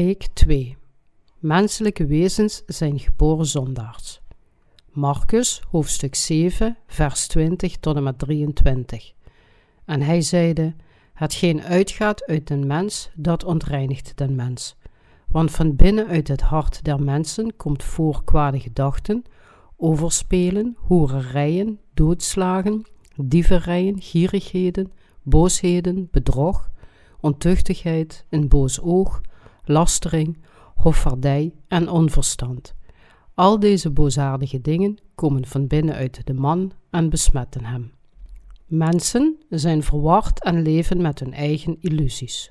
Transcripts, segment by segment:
Preek 2 Menselijke wezens zijn geboren zondaars. Marcus hoofdstuk 7 vers 20 tot en met 23 En hij zeide, hetgeen uitgaat uit den mens, dat ontreinigt den mens. Want van binnen uit het hart der mensen komt voor kwade gedachten, overspelen, hoererijen, doodslagen, dieverijen, gierigheden, boosheden, bedrog, ontuchtigheid, een boos oog, lastering, hofvaardij en onverstand. Al deze boosaardige dingen komen van binnen uit de man en besmetten hem. Mensen zijn verward en leven met hun eigen illusies.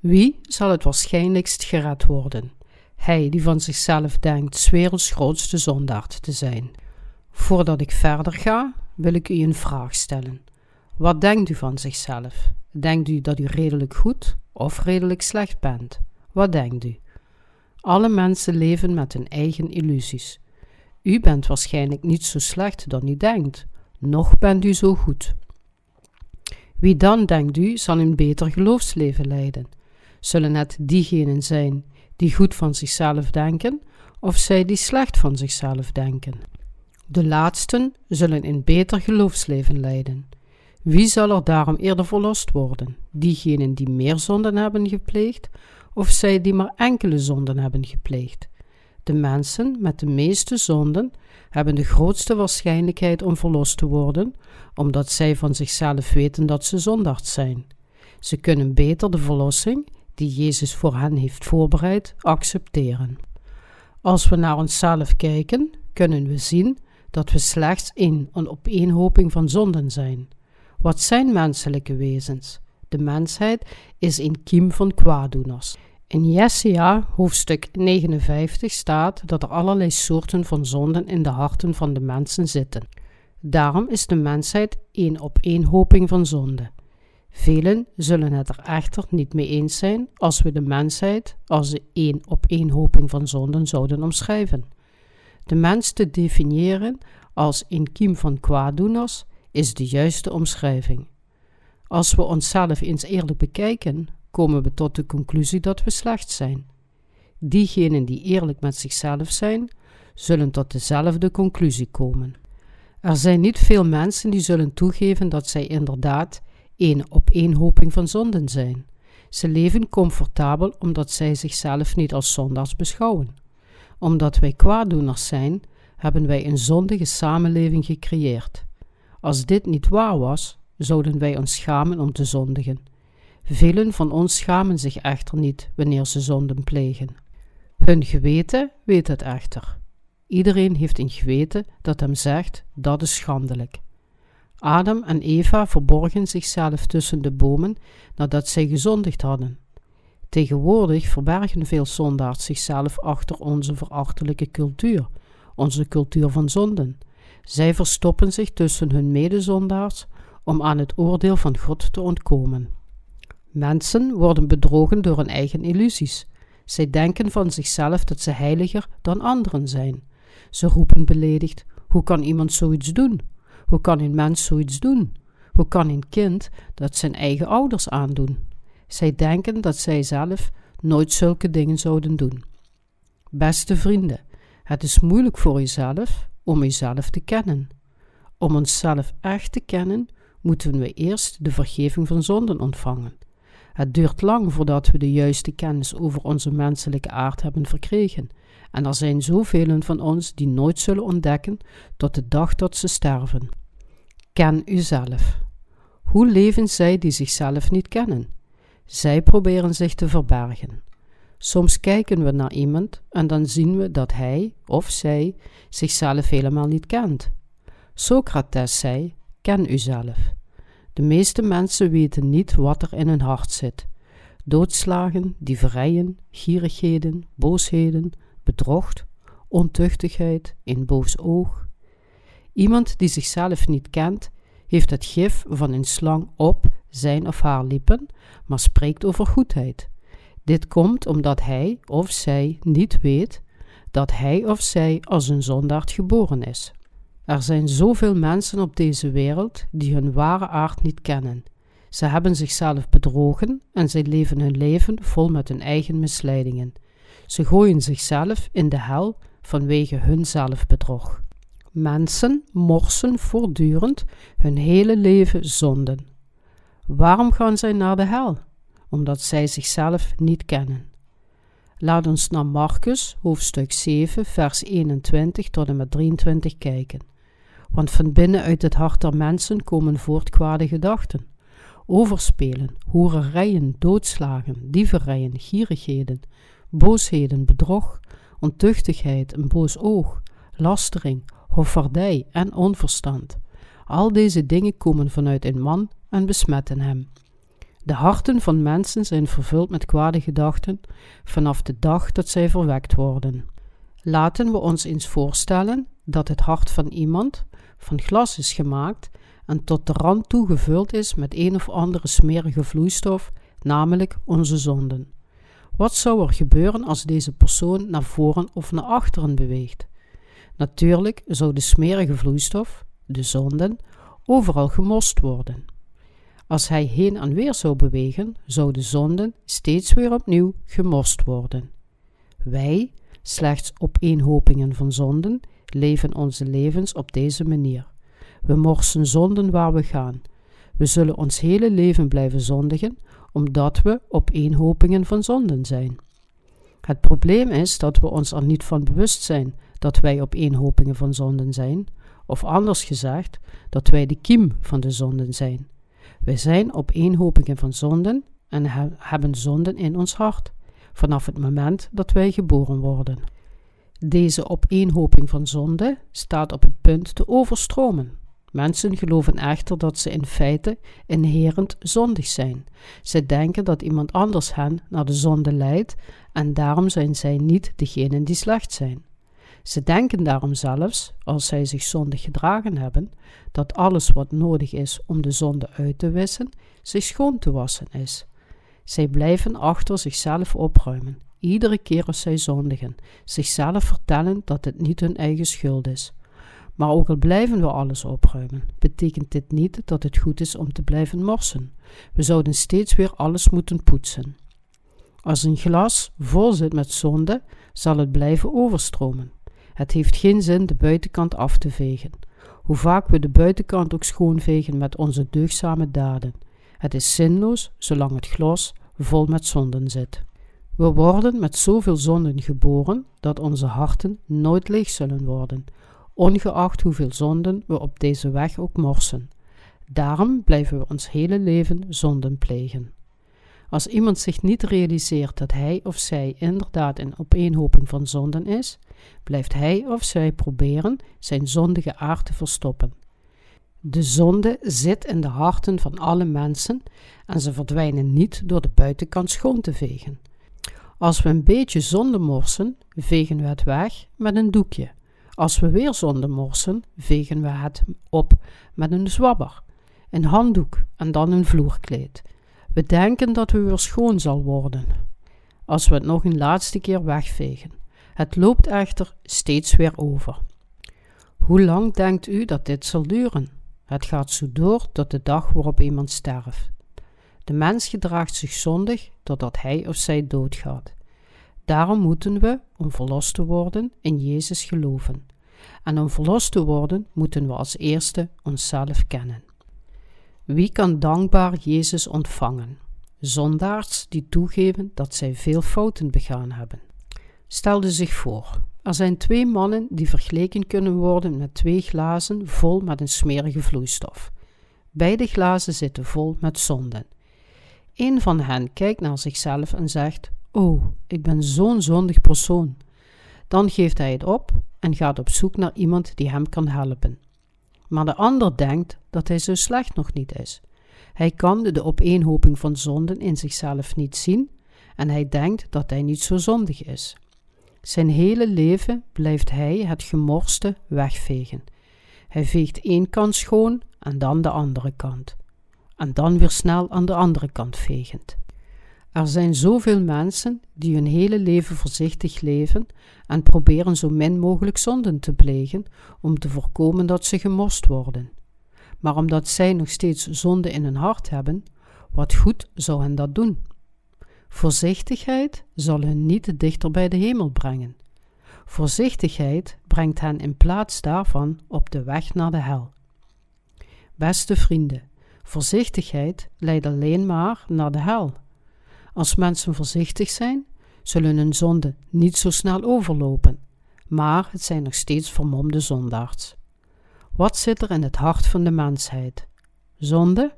Wie zal het waarschijnlijkst gered worden? Hij die van zichzelf denkt 's werelds grootste zondaard te zijn. Voordat ik verder ga, wil ik u een vraag stellen. Wat denkt u van zichzelf? Denkt u dat u redelijk goed of redelijk slecht bent? Wat denkt u? Alle mensen leven met hun eigen illusies. U bent waarschijnlijk niet zo slecht dan u denkt, nog bent u zo goed. Wie dan, denkt u, zal een beter geloofsleven leiden? Zullen het diegenen zijn die goed van zichzelf denken, of zij die slecht van zichzelf denken? De laatsten zullen een beter geloofsleven leiden. Wie zal er daarom eerder verlost worden? Diegenen die meer zonden hebben gepleegd, of zij die maar enkele zonden hebben gepleegd? De mensen met de meeste zonden hebben de grootste waarschijnlijkheid om verlost te worden, omdat zij van zichzelf weten dat ze zondaard zijn. Ze kunnen beter de verlossing, die Jezus voor hen heeft voorbereid, accepteren. Als we naar onszelf kijken, kunnen we zien dat we slechts in een opeenhoping van zonden zijn. Wat zijn menselijke wezens? De mensheid is een kiem van kwaaddoeners. In Jesaja hoofdstuk 59 staat dat er allerlei soorten van zonden in de harten van de mensen zitten. Daarom is de mensheid een opeenhoping van zonden. Velen zullen het er echter niet mee eens zijn als we de mensheid als een opeenhoping van zonden zouden omschrijven. De mens te definiëren als een kiem van kwaaddoeners is de juiste omschrijving. Als we onszelf eens eerlijk bekijken, komen we tot de conclusie dat we slecht zijn. Diegenen die eerlijk met zichzelf zijn, zullen tot dezelfde conclusie komen. Er zijn niet veel mensen die zullen toegeven dat zij inderdaad een opeenhoping van zonden zijn. Ze leven comfortabel omdat zij zichzelf niet als zondaars beschouwen. Omdat wij kwaaddoeners zijn, hebben wij een zondige samenleving gecreëerd. Als dit niet waar was, zouden wij ons schamen om te zondigen. Velen van ons schamen zich echter niet wanneer ze zonden plegen. Hun geweten weet het echter. Iedereen heeft een geweten dat hem zegt dat is schandelijk. Adam en Eva verborgen zichzelf tussen de bomen nadat zij gezondigd hadden. Tegenwoordig verbergen veel zondaars zichzelf achter onze verachtelijke cultuur, onze cultuur van zonden. Zij verstoppen zich tussen hun medezondaars om aan het oordeel van God te ontkomen. Mensen worden bedrogen door hun eigen illusies. Zij denken van zichzelf dat ze heiliger dan anderen zijn. Ze roepen beledigd: Hoe kan iemand zoiets doen? Hoe kan een mens zoiets doen? Hoe kan een kind dat zijn eigen ouders aandoen? Zij denken dat zij zelf nooit zulke dingen zouden doen. Beste vrienden, het is moeilijk voor jezelf om jezelf te kennen. Om onszelf echt te kennen, moeten we eerst de vergeving van zonden ontvangen. Het duurt lang voordat we de juiste kennis over onze menselijke aard hebben verkregen, en er zijn zoveel van ons die nooit zullen ontdekken tot de dag dat ze sterven. Ken uzelf. Hoe leven zij die zichzelf niet kennen? Zij proberen zich te verbergen. Soms kijken we naar iemand en dan zien we dat hij of zij zichzelf helemaal niet kent. Socrates zei: Ken uzelf. De meeste mensen weten niet wat er in hun hart zit. Doodslagen, dieverijen, gierigheden, boosheden, bedrocht, ontuchtigheid, een boos oog. Iemand die zichzelf niet kent, heeft het gif van een slang op zijn of haar lippen, maar spreekt over goedheid. Dit komt omdat hij of zij niet weet dat hij of zij als een zondaard geboren is. Er zijn zoveel mensen op deze wereld die hun ware aard niet kennen. Ze hebben zichzelf bedrogen en zij leven hun leven vol met hun eigen misleidingen. Ze gooien zichzelf in de hel vanwege hun zelfbedrog. Mensen morsen voortdurend hun hele leven zonden. Waarom gaan zij naar de hel? Omdat zij zichzelf niet kennen. Laat ons naar Marcus, hoofdstuk 7, vers 21 tot en met 23 kijken. Want van binnen uit het hart der mensen komen voort kwade gedachten. Overspelen, hoererijen, doodslagen, dieverijen, gierigheden, boosheden, bedrog, ontuchtigheid, een boos oog, lastering, hoffardij en onverstand. Al deze dingen komen vanuit een man en besmetten hem. De harten van mensen zijn vervuld met kwade gedachten vanaf de dag dat zij verwekt worden. Laten we ons eens voorstellen dat het hart van iemand van glas is gemaakt en tot de rand toe gevuld is met een of andere smerige vloeistof, namelijk onze zonden. Wat zou er gebeuren als deze persoon naar voren of naar achteren beweegt? Natuurlijk zou de smerige vloeistof, de zonden, overal gemost worden. Als hij heen en weer zou bewegen, zouden zonden steeds weer opnieuw gemorst worden. Wij, slechts opeenhopingen van zonden, leven onze levens op deze manier. We morsen zonden waar we gaan. We zullen ons hele leven blijven zondigen, omdat we opeenhopingen van zonden zijn. Het probleem is dat we ons er niet van bewust zijn dat wij opeenhopingen van zonden zijn, of anders gezegd, dat wij de kiem van de zonden zijn. Wij zijn opeenhopingen van zonden en hebben zonden in ons hart, vanaf het moment dat wij geboren worden. Deze opeenhoping van zonden staat op het punt te overstromen. Mensen geloven echter dat ze in feite inherent zondig zijn. Ze denken dat iemand anders hen naar de zonde leidt en daarom zijn zij niet degenen die slecht zijn. Ze denken daarom zelfs, als zij zich zondig gedragen hebben, dat alles wat nodig is om de zonde uit te wissen, zich schoon te wassen is. Zij blijven achter zichzelf opruimen, iedere keer als zij zondigen, zichzelf vertellen dat het niet hun eigen schuld is. Maar ook al blijven we alles opruimen, betekent dit niet dat het goed is om te blijven morsen. We zouden steeds weer alles moeten poetsen. Als een glas vol zit met zonde, zal het blijven overstromen. Het heeft geen zin de buitenkant af te vegen. Hoe vaak we de buitenkant ook schoonvegen met onze deugzame daden. Het is zinloos zolang het glas vol met zonden zit. We worden met zoveel zonden geboren dat onze harten nooit leeg zullen worden, ongeacht hoeveel zonden we op deze weg ook morsen. Daarom blijven we ons hele leven zonden plegen. Als iemand zich niet realiseert dat hij of zij inderdaad een opeenhoping van zonden is, blijft hij of zij proberen zijn zondige aard te verstoppen. De zonde zit in de harten van alle mensen en ze verdwijnen niet door de buitenkant schoon te vegen. Als we een beetje zonde morsen, vegen we het weg met een doekje. Als we weer zonde morsen, vegen we het op met een zwabber, een handdoek en dan een vloerkleed. We denken dat we weer schoon zal worden. Als we het nog een laatste keer wegvegen. Het loopt echter steeds weer over. Hoe lang denkt u dat dit zal duren? Het gaat zo door tot de dag waarop iemand sterft. De mens gedraagt zich zondig totdat hij of zij doodgaat. Daarom moeten we, om verlost te worden, in Jezus geloven. En om verlost te worden, moeten we als eerste onszelf kennen. Wie kan dankbaar Jezus ontvangen? Zondaars die toegeven dat zij veel fouten begaan hebben. Stelde zich voor, er zijn twee mannen die vergeleken kunnen worden met twee glazen vol met een smerige vloeistof. Beide glazen zitten vol met zonden. Een van hen kijkt naar zichzelf en zegt: Oh, ik ben zo'n zondig persoon. Dan geeft hij het op en gaat op zoek naar iemand die hem kan helpen. Maar de ander denkt dat hij zo slecht nog niet is. Hij kan de opeenhoping van zonden in zichzelf niet zien en hij denkt dat hij niet zo zondig is. Zijn hele leven blijft hij het gemorste wegvegen. Hij veegt één kant schoon en dan de andere kant. En dan weer snel aan de andere kant vegend. Er zijn zoveel mensen die hun hele leven voorzichtig leven en proberen zo min mogelijk zonden te plegen om te voorkomen dat ze gemorst worden. Maar omdat zij nog steeds zonde in hun hart hebben, Wat goed zou hen dat doen? Voorzichtigheid zal hen niet dichter bij de hemel brengen. Voorzichtigheid brengt hen in plaats daarvan op de weg naar de hel. Beste vrienden, voorzichtigheid leidt alleen maar naar de hel. Als mensen voorzichtig zijn, zullen hun zonden niet zo snel overlopen, maar het zijn nog steeds vermomde zondaars. Wat zit er in het hart van de mensheid? Zonde?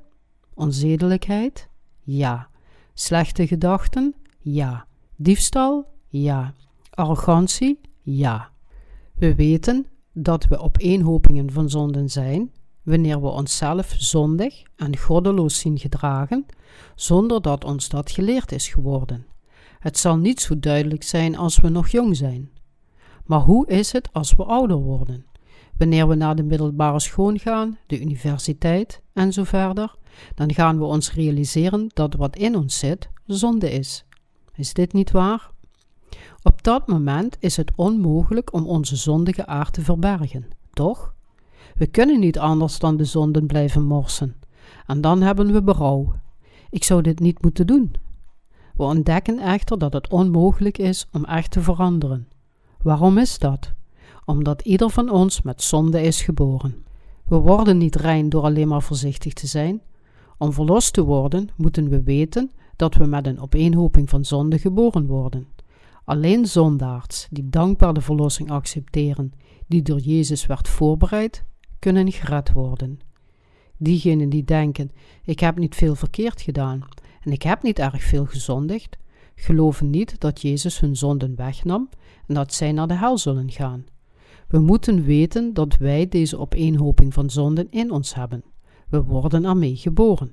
Onzedelijkheid? Ja. Slechte gedachten? Ja. Diefstal? Ja. Arrogantie? Ja. We weten dat we opeenhopingen van zonden zijn wanneer we onszelf zondig en goddeloos zien gedragen, zonder dat ons dat geleerd is geworden. Het zal niet zo duidelijk zijn als we nog jong zijn. Maar hoe is het als we ouder worden? Wanneer we naar de middelbare school gaan, de universiteit en zo verder, dan gaan we ons realiseren dat wat in ons zit zonde is. Is dit niet waar? Op dat moment is het onmogelijk om onze zondige aard te verbergen, toch? We kunnen niet anders dan de zonden blijven morsen. En dan hebben we berouw. Ik zou dit niet moeten doen. We ontdekken echter dat het onmogelijk is om echt te veranderen. Waarom is dat? Omdat ieder van ons met zonde is geboren. We worden niet rein door alleen maar voorzichtig te zijn. Om verlost te worden, moeten we weten dat we met een opeenhoping van zonde geboren worden. Alleen zondaards die dankbaar de verlossing accepteren die door Jezus werd voorbereid, kunnen gered worden. Diegenen die denken: ik heb niet veel verkeerd gedaan en ik heb niet erg veel gezondigd, geloven niet dat Jezus hun zonden wegnam en dat zij naar de hel zullen gaan. We moeten weten dat wij deze opeenhoping van zonden in ons hebben. We worden ermee geboren.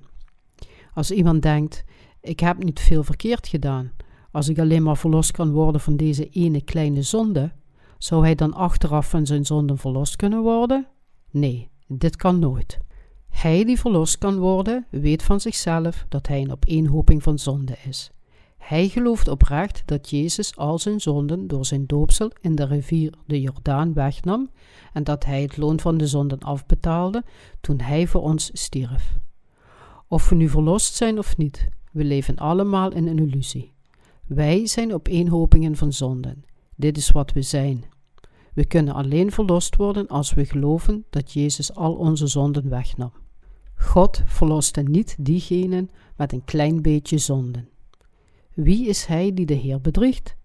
Als iemand denkt: ik heb niet veel verkeerd gedaan, als ik alleen maar verlost kan worden van deze ene kleine zonde, zou hij dan achteraf van zijn zonden verlost kunnen worden? Nee, dit kan nooit. Hij die verlost kan worden, weet van zichzelf dat hij een opeenhoping van zonde is. Hij gelooft oprecht dat Jezus al zijn zonden door zijn doopsel in de rivier de Jordaan wegnam en dat hij het loon van de zonden afbetaalde toen hij voor ons stierf. Of we nu verlost zijn of niet, we leven allemaal in een illusie. Wij zijn opeenhopingen van zonden. Dit is wat we zijn. We kunnen alleen verlost worden als we geloven dat Jezus al onze zonden wegnam. God verloste niet diegenen met een klein beetje zonden. Wie is hij die de Heer bedriegt?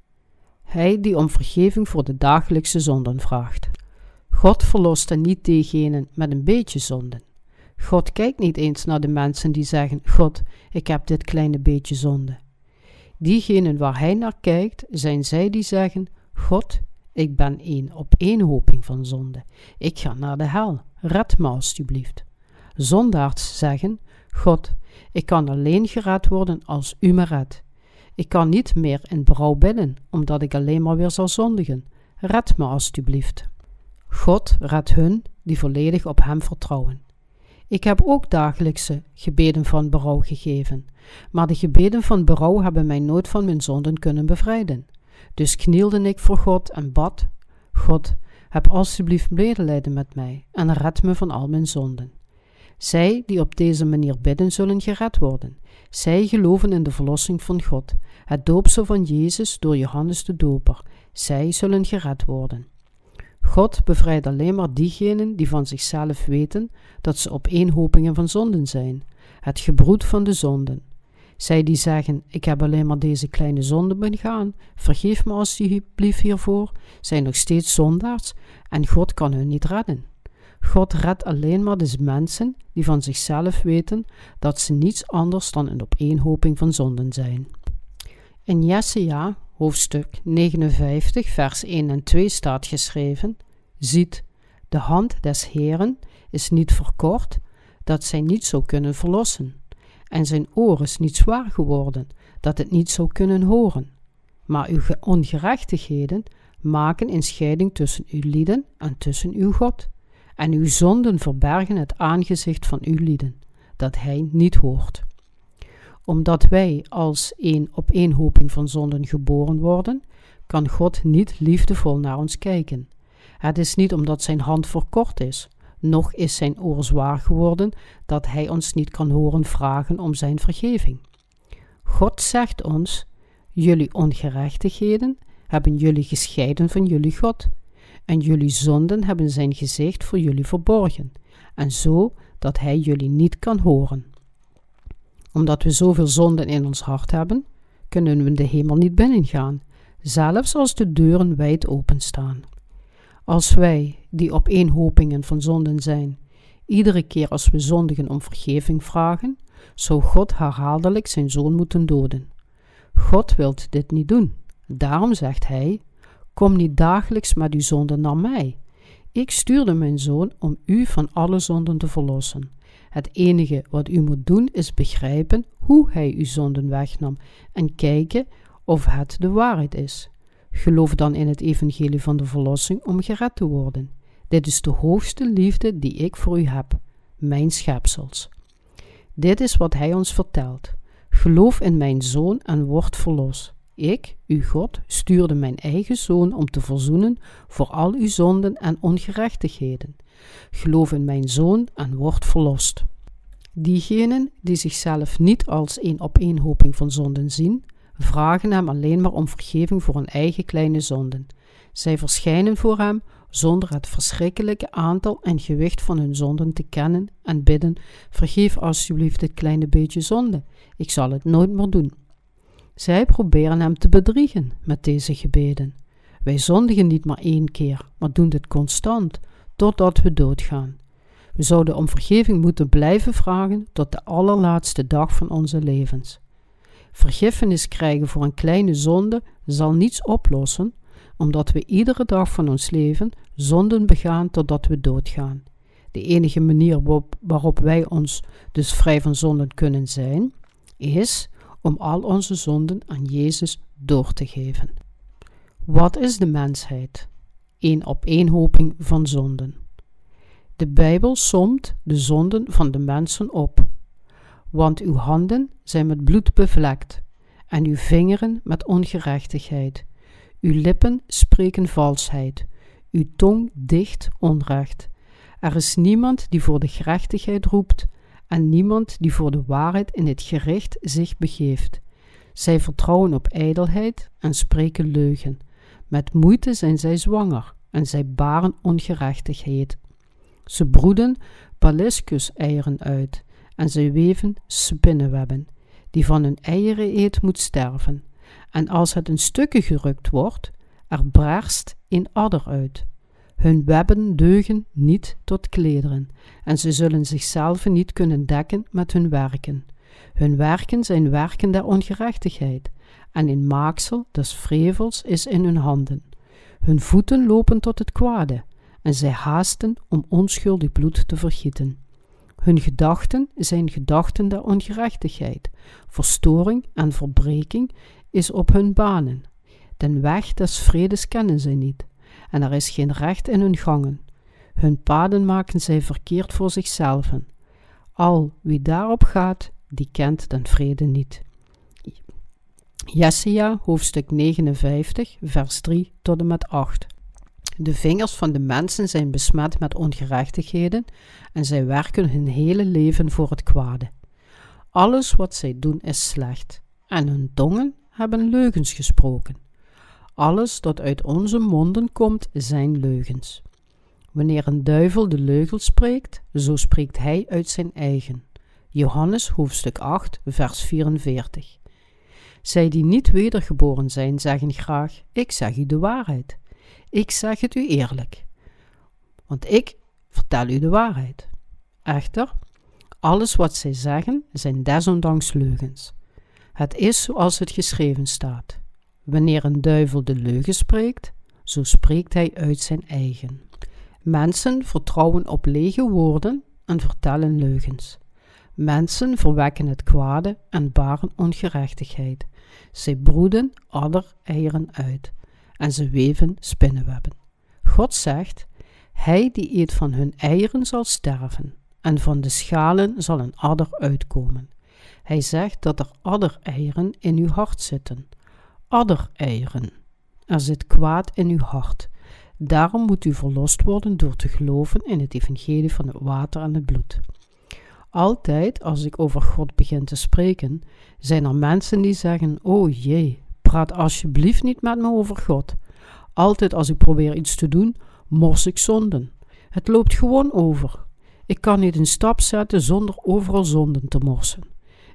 Hij die om vergeving voor de dagelijkse zonden vraagt. God verloste niet diegenen met een beetje zonden. God kijkt niet eens naar de mensen die zeggen: God, ik heb dit kleine beetje zonde. Diegenen waar hij naar kijkt, zijn zij die zeggen: God, ik ben een opeenhoping van zonde. Ik ga naar de hel. Red me alstublieft. Zondaards zeggen: God, ik kan alleen gered worden als u me redt. Ik kan niet meer in berouw bidden, omdat ik alleen maar weer zal zondigen. Red me alstublieft. God redt hun die volledig op Hem vertrouwen. Ik heb ook dagelijkse gebeden van berouw gegeven, maar de gebeden van berouw hebben mij nooit van mijn zonden kunnen bevrijden. Dus knielde ik voor God en bad: God, heb alstublieft medelijden met mij en red me van al mijn zonden. Zij die op deze manier bidden, zullen gered worden. Zij geloven in de verlossing van God, het doopsel van Jezus door Johannes de Doper. Zij zullen gered worden. God bevrijdt alleen maar diegenen die van zichzelf weten dat ze opeenhopingen van zonden zijn, het gebroed van de zonden. Zij die zeggen: Ik heb alleen maar deze kleine zonde begaan, vergeef me alsjeblieft hiervoor, zijn nog steeds zondaars en God kan hun niet redden. God redt alleen maar de mensen die van zichzelf weten dat ze niets anders dan een opeenhoping van zonden zijn. In Jesaja, hoofdstuk 59, vers 1 en 2 staat geschreven: Ziet, de hand des Heeren is niet verkort, dat zij niet zou kunnen verlossen en zijn oor is niet zwaar geworden, dat het niet zou kunnen horen. Maar uw ongerechtigheden maken een scheiding tussen uw lieden en tussen uw God, en uw zonden verbergen het aangezicht van uw lieden, dat hij niet hoort. Omdat wij als een opeenhoping van zonden geboren worden, kan God niet liefdevol naar ons kijken. Het is niet omdat zijn hand verkort is, nog is zijn oor zwaar geworden dat hij ons niet kan horen vragen om zijn vergeving. God zegt ons: Jullie ongerechtigheden hebben jullie gescheiden van jullie God, en jullie zonden hebben zijn gezicht voor jullie verborgen, en zo dat hij jullie niet kan horen. Omdat we zoveel zonden in ons hart hebben, kunnen we de hemel niet binnengaan, zelfs als de deuren wijd openstaan. Als wij, die opeenhopingen van zonden zijn, iedere keer als we zondigen om vergeving vragen, zou God herhaaldelijk zijn zoon moeten doden. God wil dit niet doen. Daarom zegt hij: Kom niet dagelijks met uw zonden naar mij. Ik stuurde mijn zoon om u van alle zonden te verlossen. Het enige wat u moet doen is begrijpen hoe hij uw zonden wegnam en kijken of het de waarheid is. Geloof dan in het evangelie van de verlossing om gered te worden. Dit is de hoogste liefde die ik voor u heb, mijn schepsels. Dit is wat hij ons vertelt. Geloof in mijn zoon en word verlost. Ik, uw God, stuurde mijn eigen zoon om te verzoenen voor al uw zonden en ongerechtigheden. Geloof in mijn zoon en word verlost. Diegenen die zichzelf niet als een opeenhoping van zonden zien, vragen hem alleen maar om vergeving voor hun eigen kleine zonden. Zij verschijnen voor hem zonder het verschrikkelijke aantal en gewicht van hun zonden te kennen en bidden: Vergeef alsjeblieft dit kleine beetje zonde, ik zal het nooit meer doen. Zij proberen hem te bedriegen met deze gebeden. Wij zondigen niet maar één keer, maar doen dit constant, totdat we doodgaan. We zouden om vergeving moeten blijven vragen tot de allerlaatste dag van onze levens. Vergiffenis krijgen voor een kleine zonde zal niets oplossen, omdat we iedere dag van ons leven zonden begaan totdat we doodgaan. De enige manier waarop wij ons dus vrij van zonden kunnen zijn, is om al onze zonden aan Jezus door te geven. Wat is de mensheid? Een opeenhoping van zonden. De Bijbel somt de zonden van de mensen op. Want uw handen zijn met bloed bevlekt, en uw vingeren met ongerechtigheid. Uw lippen spreken valsheid, uw tong dicht onrecht. Er is niemand die voor de gerechtigheid roept, en niemand die voor de waarheid in het gericht zich begeeft. Zij vertrouwen op ijdelheid en spreken leugen. Met moeite zijn zij zwanger en zij baren ongerechtigheid. Ze broeden paliskus-eieren uit en zij weven spinnenwebben. Die van hun eieren eet moet sterven. En als het in stukken gerukt wordt, er barst een adder uit. Hun webben deugen niet tot klederen, en ze zullen zichzelf niet kunnen dekken met hun werken. Hun werken zijn werken der ongerechtigheid, en een maaksel des vrevels is in hun handen. Hun voeten lopen tot het kwade, en zij haasten om onschuldig bloed te vergieten. Hun gedachten zijn gedachten der ongerechtigheid. Verstoring en verbreking is op hun banen. Den weg des vredes kennen zij niet en er is geen recht in hun gangen. Hun paden maken zij verkeerd voor zichzelf. Al wie daarop gaat, die kent den vrede niet. Jesaja, hoofdstuk 59, vers 3 tot en met 8. De vingers van de mensen zijn besmet met ongerechtigheden en zij werken hun hele leven voor het kwade. Alles wat zij doen is slecht en hun tongen hebben leugens gesproken. Alles dat uit onze monden komt, zijn leugens. Wanneer een duivel de leugen spreekt, zo spreekt hij uit zijn eigen. Johannes hoofdstuk 8, vers 44. Zij die niet wedergeboren zijn, zeggen graag: Ik zeg u de waarheid. Ik zeg het u eerlijk. Want ik vertel u de waarheid. Echter, alles wat zij zeggen, zijn desondanks leugens. Het is zoals het geschreven staat. Wanneer een duivel de leugen spreekt, zo spreekt hij uit zijn eigen. Mensen vertrouwen op lege woorden en vertellen leugens. Mensen verwekken het kwade en baren ongerechtigheid. Zij broeden eieren uit en ze weven spinnenwebben. God zegt: Hij die eet van hun eieren zal sterven, en van de schalen zal een adder uitkomen. Hij zegt dat er addereieren in uw hart zitten addereieren. Er zit kwaad in uw hart. Daarom moet u verlost worden door te geloven in het evangelie van het water en het bloed. Altijd als ik over God begin te spreken, zijn er mensen die zeggen: Oh jee, praat alsjeblieft niet met me over God. Altijd als ik probeer iets te doen, mors ik zonden. Het loopt gewoon over. Ik kan niet een stap zetten zonder overal zonden te morsen.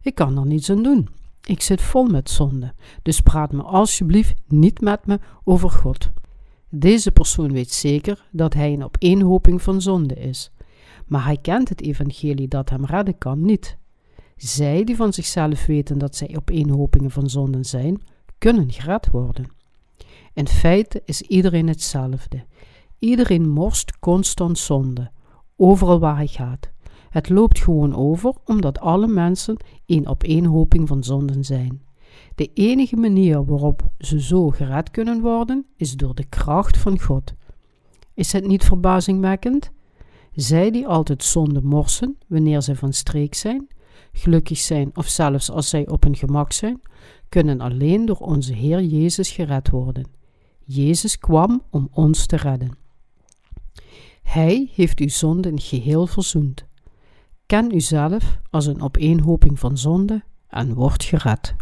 Ik kan er niets aan doen. Ik zit vol met zonde, dus praat me alsjeblieft niet met me over God. Deze persoon weet zeker dat hij een opeenhoping van zonde is, maar hij kent het evangelie dat hem redden kan niet. Zij die van zichzelf weten dat zij opeenhopingen van zonden zijn, kunnen gered worden. In feite is iedereen hetzelfde. Iedereen morst constant zonde, overal waar hij gaat. Het loopt gewoon over omdat alle mensen een opeenhoping van zonden zijn. De enige manier waarop ze zo gered kunnen worden, is door de kracht van God. Is het niet verbazingwekkend? Zij die altijd zonde morsen wanneer zij van streek zijn, gelukkig zijn of zelfs als zij op hun gemak zijn, kunnen alleen door onze Heer Jezus gered worden. Jezus kwam om ons te redden. Hij heeft uw zonden geheel verzoend. Ken uzelf als een opeenhoping van zonde en word gered.